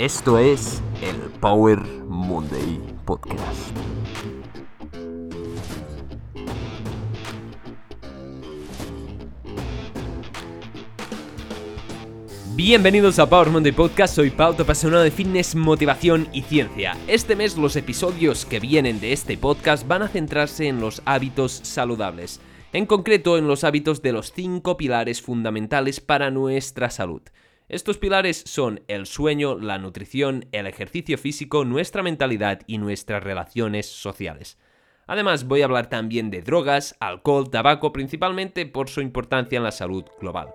Esto es el Power Monday Podcast. Bienvenidos a Power Monday Podcast, soy Pau, tu apasionado de fitness, motivación y ciencia. Este mes los episodios que vienen de este podcast van a centrarse en los hábitos saludables, en concreto en los hábitos de los 5 pilares fundamentales para nuestra salud. Estos pilares son el sueño, la nutrición, el ejercicio físico, nuestra mentalidad y nuestras relaciones sociales. Además voy a hablar también de drogas, alcohol, tabaco, principalmente por su importancia en la salud global.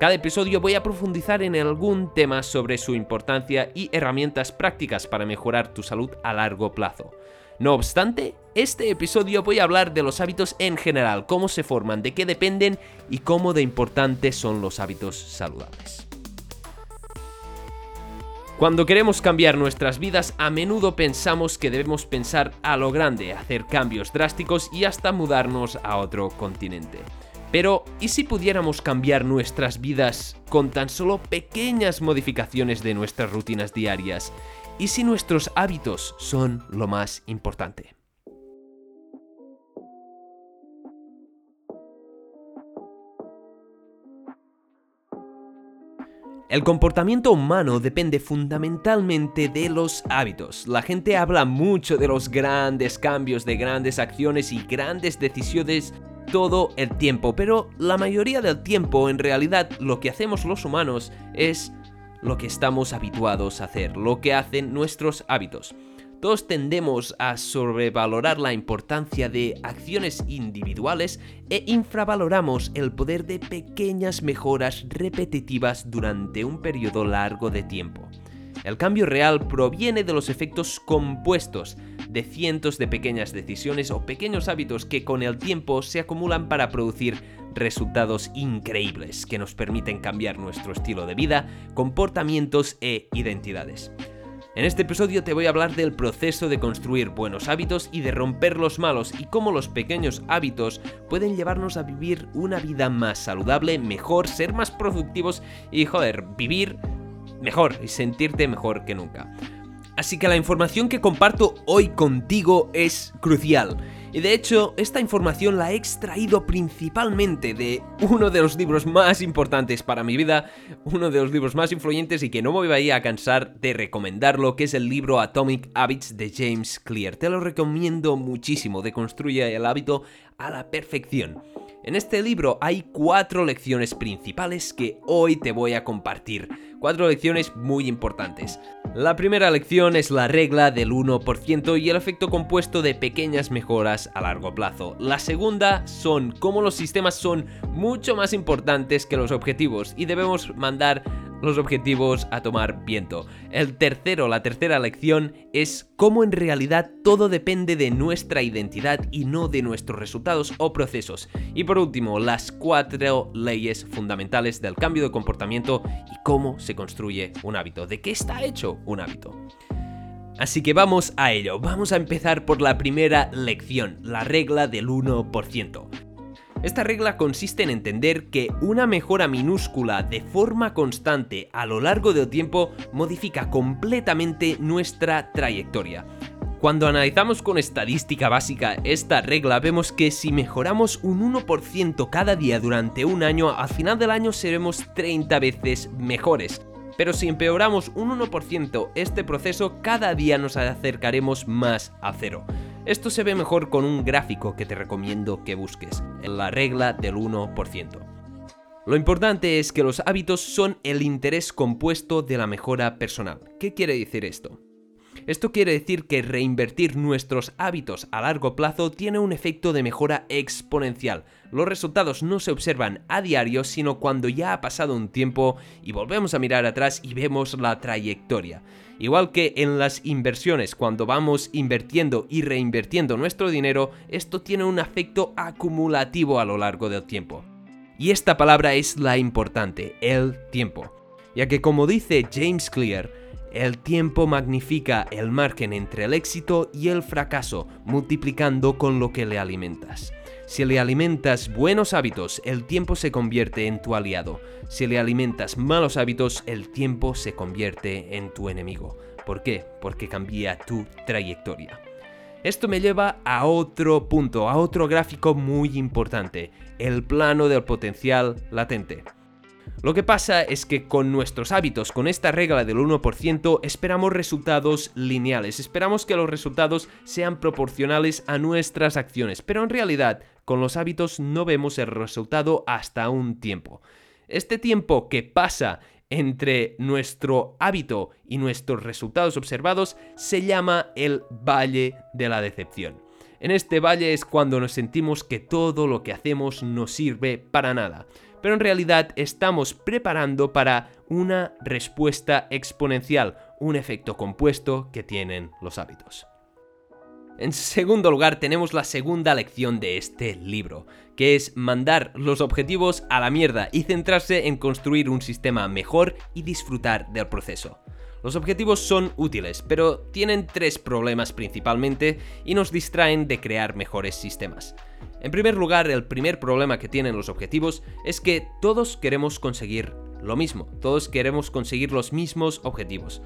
Cada episodio voy a profundizar en algún tema sobre su importancia y herramientas prácticas para mejorar tu salud a largo plazo. No obstante, este episodio voy a hablar de los hábitos en general, cómo se forman, de qué dependen y cómo de importantes son los hábitos saludables. Cuando queremos cambiar nuestras vidas, a menudo pensamos que debemos pensar a lo grande, hacer cambios drásticos y hasta mudarnos a otro continente. Pero, ¿y si pudiéramos cambiar nuestras vidas con tan solo pequeñas modificaciones de nuestras rutinas diarias? ¿Y si nuestros hábitos son lo más importante? El comportamiento humano depende fundamentalmente de los hábitos. La gente habla mucho de los grandes cambios, de grandes acciones y grandes decisiones todo el tiempo, pero la mayoría del tiempo en realidad lo que hacemos los humanos es lo que estamos habituados a hacer, lo que hacen nuestros hábitos. Todos tendemos a sobrevalorar la importancia de acciones individuales e infravaloramos el poder de pequeñas mejoras repetitivas durante un periodo largo de tiempo. El cambio real proviene de los efectos compuestos de cientos de pequeñas decisiones o pequeños hábitos que con el tiempo se acumulan para producir resultados increíbles que nos permiten cambiar nuestro estilo de vida, comportamientos e identidades. En este episodio te voy a hablar del proceso de construir buenos hábitos y de romper los malos y cómo los pequeños hábitos pueden llevarnos a vivir una vida más saludable, mejor, ser más productivos y joder, vivir mejor y sentirte mejor que nunca. Así que la información que comparto hoy contigo es crucial. Y de hecho, esta información la he extraído principalmente de uno de los libros más importantes para mi vida, uno de los libros más influyentes y que no me voy a cansar de recomendarlo, que es el libro Atomic Habits de James Clear. Te lo recomiendo muchísimo, de construir el hábito a la perfección. En este libro hay cuatro lecciones principales que hoy te voy a compartir. Cuatro lecciones muy importantes. La primera lección es la regla del 1% y el efecto compuesto de pequeñas mejoras a largo plazo. La segunda son cómo los sistemas son mucho más importantes que los objetivos y debemos mandar los objetivos a tomar viento. El tercero, la tercera lección es cómo en realidad todo depende de nuestra identidad y no de nuestros resultados o procesos. Y por último, las cuatro leyes fundamentales del cambio de comportamiento y cómo se construye un hábito. ¿De qué está hecho un hábito? Así que vamos a ello, vamos a empezar por la primera lección, la regla del 1%. Esta regla consiste en entender que una mejora minúscula de forma constante a lo largo del tiempo modifica completamente nuestra trayectoria. Cuando analizamos con estadística básica esta regla, vemos que si mejoramos un 1% cada día durante un año, al final del año seremos 30 veces mejores. Pero si empeoramos un 1% este proceso, cada día nos acercaremos más a cero. Esto se ve mejor con un gráfico que te recomiendo que busques, la regla del 1%. Lo importante es que los hábitos son el interés compuesto de la mejora personal. ¿Qué quiere decir esto? Esto quiere decir que reinvertir nuestros hábitos a largo plazo tiene un efecto de mejora exponencial. Los resultados no se observan a diario, sino cuando ya ha pasado un tiempo y volvemos a mirar atrás y vemos la trayectoria. Igual que en las inversiones, cuando vamos invirtiendo y reinvirtiendo nuestro dinero, esto tiene un efecto acumulativo a lo largo del tiempo. Y esta palabra es la importante, el tiempo. Ya que como dice James Clear, el tiempo magnifica el margen entre el éxito y el fracaso, multiplicando con lo que le alimentas. Si le alimentas buenos hábitos, el tiempo se convierte en tu aliado. Si le alimentas malos hábitos, el tiempo se convierte en tu enemigo. ¿Por qué? Porque cambia tu trayectoria. Esto me lleva a otro punto, a otro gráfico muy importante, el plano del potencial latente. Lo que pasa es que con nuestros hábitos, con esta regla del 1%, esperamos resultados lineales, esperamos que los resultados sean proporcionales a nuestras acciones, pero en realidad con los hábitos no vemos el resultado hasta un tiempo. Este tiempo que pasa entre nuestro hábito y nuestros resultados observados se llama el valle de la decepción. En este valle es cuando nos sentimos que todo lo que hacemos no sirve para nada, pero en realidad estamos preparando para una respuesta exponencial, un efecto compuesto que tienen los hábitos. En segundo lugar, tenemos la segunda lección de este libro, que es mandar los objetivos a la mierda y centrarse en construir un sistema mejor y disfrutar del proceso. Los objetivos son útiles, pero tienen tres problemas principalmente y nos distraen de crear mejores sistemas. En primer lugar, el primer problema que tienen los objetivos es que todos queremos conseguir lo mismo, todos queremos conseguir los mismos objetivos.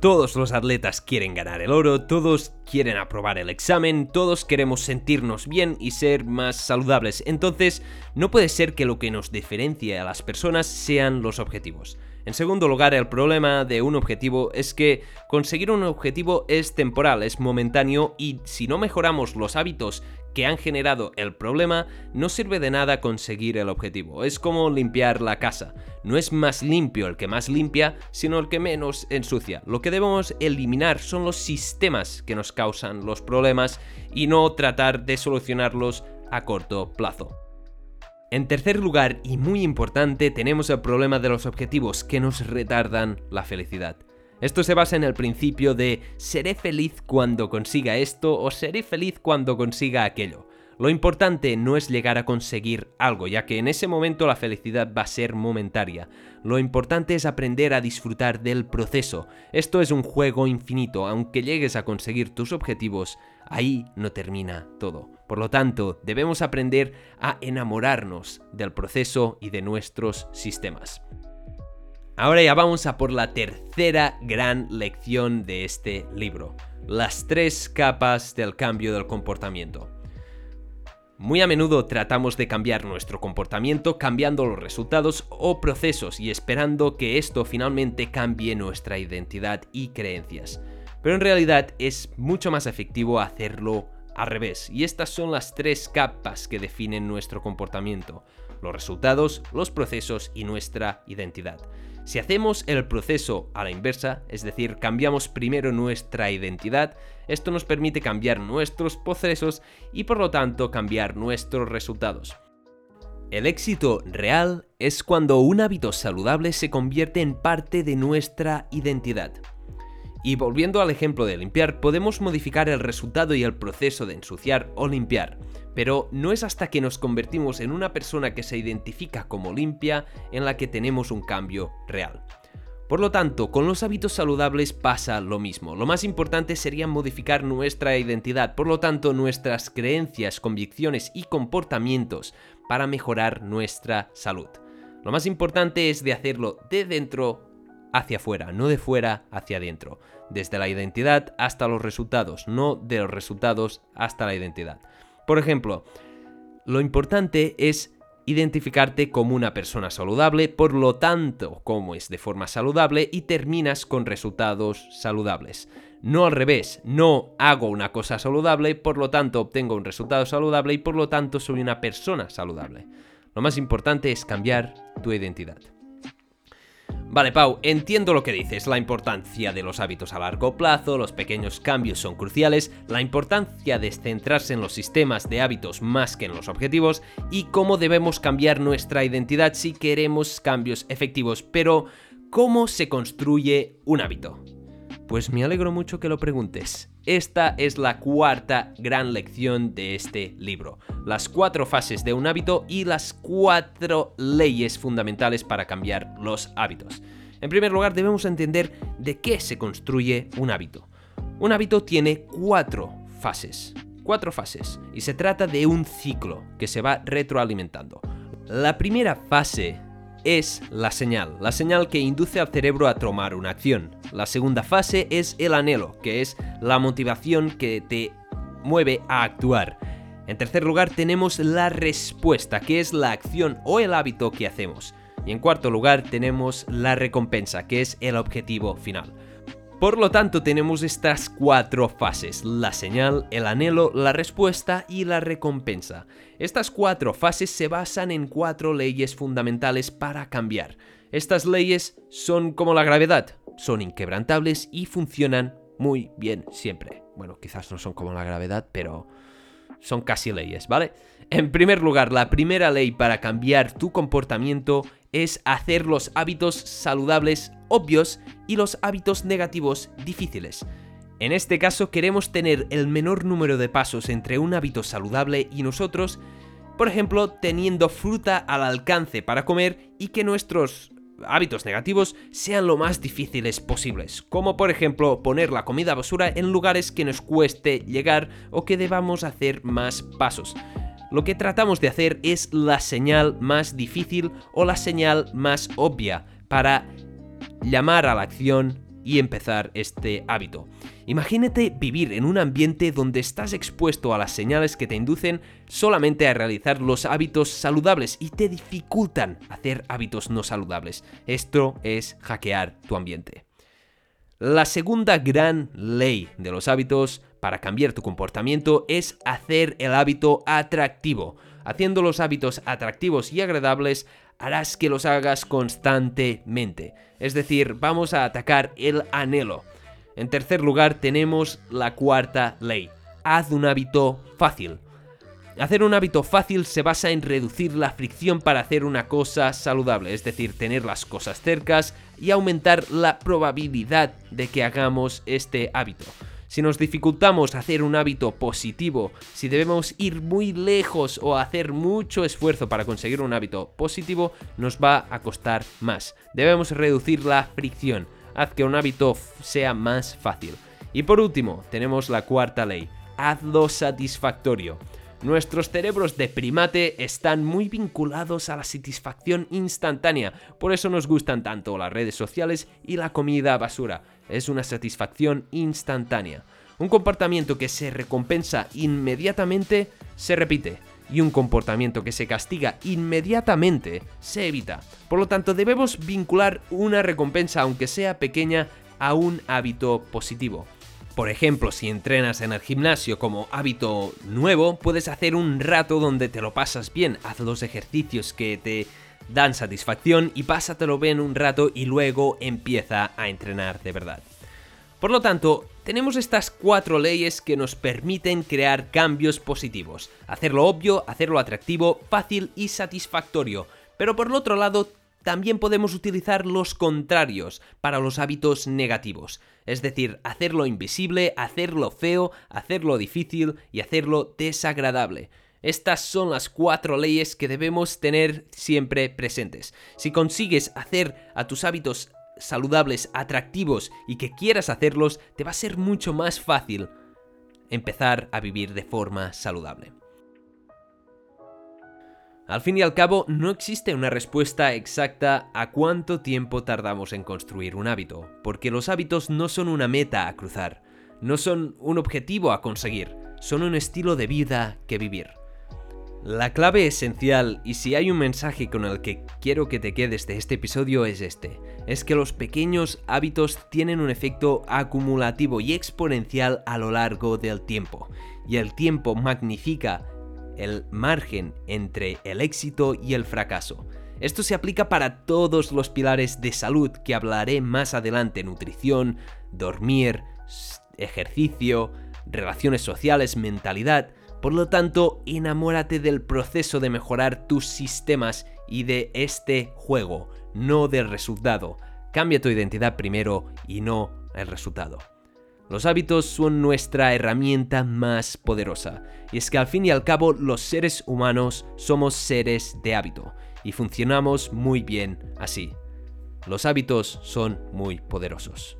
Todos los atletas quieren ganar el oro, todos quieren aprobar el examen, todos queremos sentirnos bien y ser más saludables. Entonces, no puede ser que lo que nos diferencie a las personas sean los objetivos. En segundo lugar, el problema de un objetivo es que conseguir un objetivo es temporal, es momentáneo y si no mejoramos los hábitos que han generado el problema, no sirve de nada conseguir el objetivo. Es como limpiar la casa. No es más limpio el que más limpia, sino el que menos ensucia. Lo que debemos eliminar son los sistemas que nos causan los problemas y no tratar de solucionarlos a corto plazo. En tercer lugar, y muy importante, tenemos el problema de los objetivos que nos retardan la felicidad. Esto se basa en el principio de seré feliz cuando consiga esto o seré feliz cuando consiga aquello. Lo importante no es llegar a conseguir algo, ya que en ese momento la felicidad va a ser momentaria. Lo importante es aprender a disfrutar del proceso. Esto es un juego infinito, aunque llegues a conseguir tus objetivos, ahí no termina todo. Por lo tanto, debemos aprender a enamorarnos del proceso y de nuestros sistemas. Ahora ya vamos a por la tercera gran lección de este libro, las tres capas del cambio del comportamiento. Muy a menudo tratamos de cambiar nuestro comportamiento cambiando los resultados o procesos y esperando que esto finalmente cambie nuestra identidad y creencias. Pero en realidad es mucho más efectivo hacerlo al revés, y estas son las tres capas que definen nuestro comportamiento, los resultados, los procesos y nuestra identidad. Si hacemos el proceso a la inversa, es decir, cambiamos primero nuestra identidad, esto nos permite cambiar nuestros procesos y por lo tanto cambiar nuestros resultados. El éxito real es cuando un hábito saludable se convierte en parte de nuestra identidad. Y volviendo al ejemplo de limpiar, podemos modificar el resultado y el proceso de ensuciar o limpiar, pero no es hasta que nos convertimos en una persona que se identifica como limpia en la que tenemos un cambio real. Por lo tanto, con los hábitos saludables pasa lo mismo. Lo más importante sería modificar nuestra identidad, por lo tanto nuestras creencias, convicciones y comportamientos para mejorar nuestra salud. Lo más importante es de hacerlo de dentro hacia afuera, no de fuera hacia adentro. Desde la identidad hasta los resultados, no de los resultados hasta la identidad. Por ejemplo, lo importante es identificarte como una persona saludable, por lo tanto, como es de forma saludable y terminas con resultados saludables. No al revés, no hago una cosa saludable, por lo tanto obtengo un resultado saludable y por lo tanto soy una persona saludable. Lo más importante es cambiar tu identidad. Vale, Pau, entiendo lo que dices, la importancia de los hábitos a largo plazo, los pequeños cambios son cruciales, la importancia de centrarse en los sistemas de hábitos más que en los objetivos y cómo debemos cambiar nuestra identidad si queremos cambios efectivos, pero ¿cómo se construye un hábito? Pues me alegro mucho que lo preguntes. Esta es la cuarta gran lección de este libro. Las cuatro fases de un hábito y las cuatro leyes fundamentales para cambiar los hábitos. En primer lugar, debemos entender de qué se construye un hábito. Un hábito tiene cuatro fases. cuatro fases y se trata de un ciclo que se va retroalimentando. La primera fase es la señal, la señal que induce al cerebro a tomar una acción. La segunda fase es el anhelo, que es la motivación que te mueve a actuar. En tercer lugar tenemos la respuesta, que es la acción o el hábito que hacemos. Y en cuarto lugar tenemos la recompensa, que es el objetivo final. Por lo tanto, tenemos estas cuatro fases, la señal, el anhelo, la respuesta y la recompensa. Estas cuatro fases se basan en cuatro leyes fundamentales para cambiar. Estas leyes son como la gravedad, son inquebrantables y funcionan muy bien siempre. Bueno, quizás no son como la gravedad, pero son casi leyes, ¿vale? En primer lugar, la primera ley para cambiar tu comportamiento es hacer los hábitos saludables obvios y los hábitos negativos difíciles. En este caso queremos tener el menor número de pasos entre un hábito saludable y nosotros, por ejemplo, teniendo fruta al alcance para comer y que nuestros hábitos negativos sean lo más difíciles posibles, como por ejemplo poner la comida basura en lugares que nos cueste llegar o que debamos hacer más pasos. Lo que tratamos de hacer es la señal más difícil o la señal más obvia para llamar a la acción y empezar este hábito. Imagínate vivir en un ambiente donde estás expuesto a las señales que te inducen solamente a realizar los hábitos saludables y te dificultan hacer hábitos no saludables. Esto es hackear tu ambiente. La segunda gran ley de los hábitos para cambiar tu comportamiento es hacer el hábito atractivo. Haciendo los hábitos atractivos y agradables harás que los hagas constantemente. Es decir, vamos a atacar el anhelo. En tercer lugar tenemos la cuarta ley. Haz un hábito fácil. Hacer un hábito fácil se basa en reducir la fricción para hacer una cosa saludable, es decir, tener las cosas cercas y aumentar la probabilidad de que hagamos este hábito. Si nos dificultamos hacer un hábito positivo, si debemos ir muy lejos o hacer mucho esfuerzo para conseguir un hábito positivo, nos va a costar más. Debemos reducir la fricción. Haz que un hábito sea más fácil. Y por último, tenemos la cuarta ley. Hazlo satisfactorio. Nuestros cerebros de primate están muy vinculados a la satisfacción instantánea, por eso nos gustan tanto las redes sociales y la comida basura. Es una satisfacción instantánea. Un comportamiento que se recompensa inmediatamente se repite y un comportamiento que se castiga inmediatamente se evita. Por lo tanto, debemos vincular una recompensa, aunque sea pequeña, a un hábito positivo. Por ejemplo, si entrenas en el gimnasio como hábito nuevo, puedes hacer un rato donde te lo pasas bien, haz los ejercicios que te dan satisfacción y pásatelo bien un rato y luego empieza a entrenar de verdad. Por lo tanto, tenemos estas cuatro leyes que nos permiten crear cambios positivos, hacerlo obvio, hacerlo atractivo, fácil y satisfactorio, pero por el otro lado también podemos utilizar los contrarios para los hábitos negativos, es decir, hacerlo invisible, hacerlo feo, hacerlo difícil y hacerlo desagradable. Estas son las cuatro leyes que debemos tener siempre presentes. Si consigues hacer a tus hábitos saludables atractivos y que quieras hacerlos, te va a ser mucho más fácil empezar a vivir de forma saludable. Al fin y al cabo, no existe una respuesta exacta a cuánto tiempo tardamos en construir un hábito, porque los hábitos no son una meta a cruzar, no son un objetivo a conseguir, son un estilo de vida que vivir. La clave esencial, y si hay un mensaje con el que quiero que te quedes de este episodio es este, es que los pequeños hábitos tienen un efecto acumulativo y exponencial a lo largo del tiempo, y el tiempo magnifica el margen entre el éxito y el fracaso. Esto se aplica para todos los pilares de salud que hablaré más adelante, nutrición, dormir, ejercicio, relaciones sociales, mentalidad. Por lo tanto, enamórate del proceso de mejorar tus sistemas y de este juego, no del resultado. Cambia tu identidad primero y no el resultado. Los hábitos son nuestra herramienta más poderosa, y es que al fin y al cabo los seres humanos somos seres de hábito, y funcionamos muy bien así. Los hábitos son muy poderosos.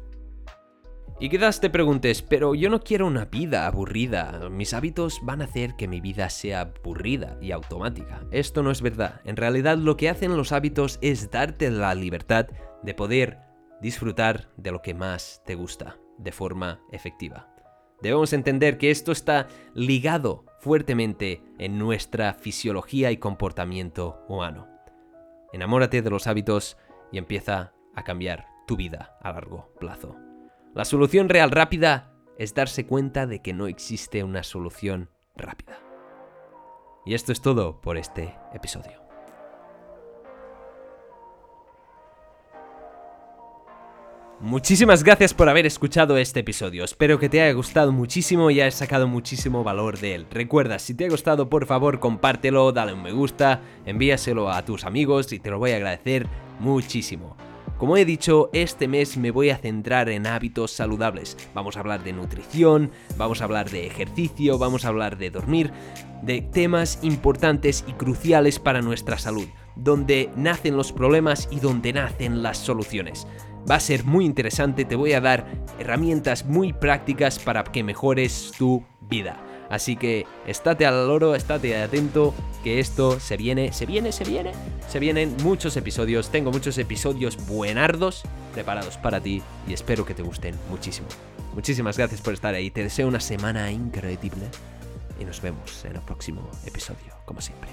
Y quizás te preguntes, pero yo no quiero una vida aburrida, mis hábitos van a hacer que mi vida sea aburrida y automática. Esto no es verdad, en realidad lo que hacen los hábitos es darte la libertad de poder disfrutar de lo que más te gusta de forma efectiva. Debemos entender que esto está ligado fuertemente en nuestra fisiología y comportamiento humano. Enamórate de los hábitos y empieza a cambiar tu vida a largo plazo. La solución real rápida es darse cuenta de que no existe una solución rápida. Y esto es todo por este episodio. Muchísimas gracias por haber escuchado este episodio, espero que te haya gustado muchísimo y hayas sacado muchísimo valor de él. Recuerda, si te ha gustado por favor compártelo, dale un me gusta, envíaselo a tus amigos y te lo voy a agradecer muchísimo. Como he dicho, este mes me voy a centrar en hábitos saludables. Vamos a hablar de nutrición, vamos a hablar de ejercicio, vamos a hablar de dormir, de temas importantes y cruciales para nuestra salud, donde nacen los problemas y donde nacen las soluciones. Va a ser muy interesante, te voy a dar herramientas muy prácticas para que mejores tu vida. Así que estate al loro, estate atento, que esto se viene, se viene, se viene. Se vienen muchos episodios, tengo muchos episodios buenardos preparados para ti y espero que te gusten muchísimo. Muchísimas gracias por estar ahí, te deseo una semana increíble y nos vemos en el próximo episodio, como siempre.